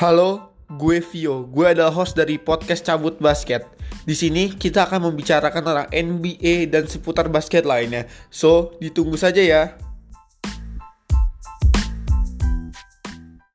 Halo, gue Vio. Gue adalah host dari podcast Cabut Basket. Di sini kita akan membicarakan tentang NBA dan seputar basket lainnya. So, ditunggu saja ya.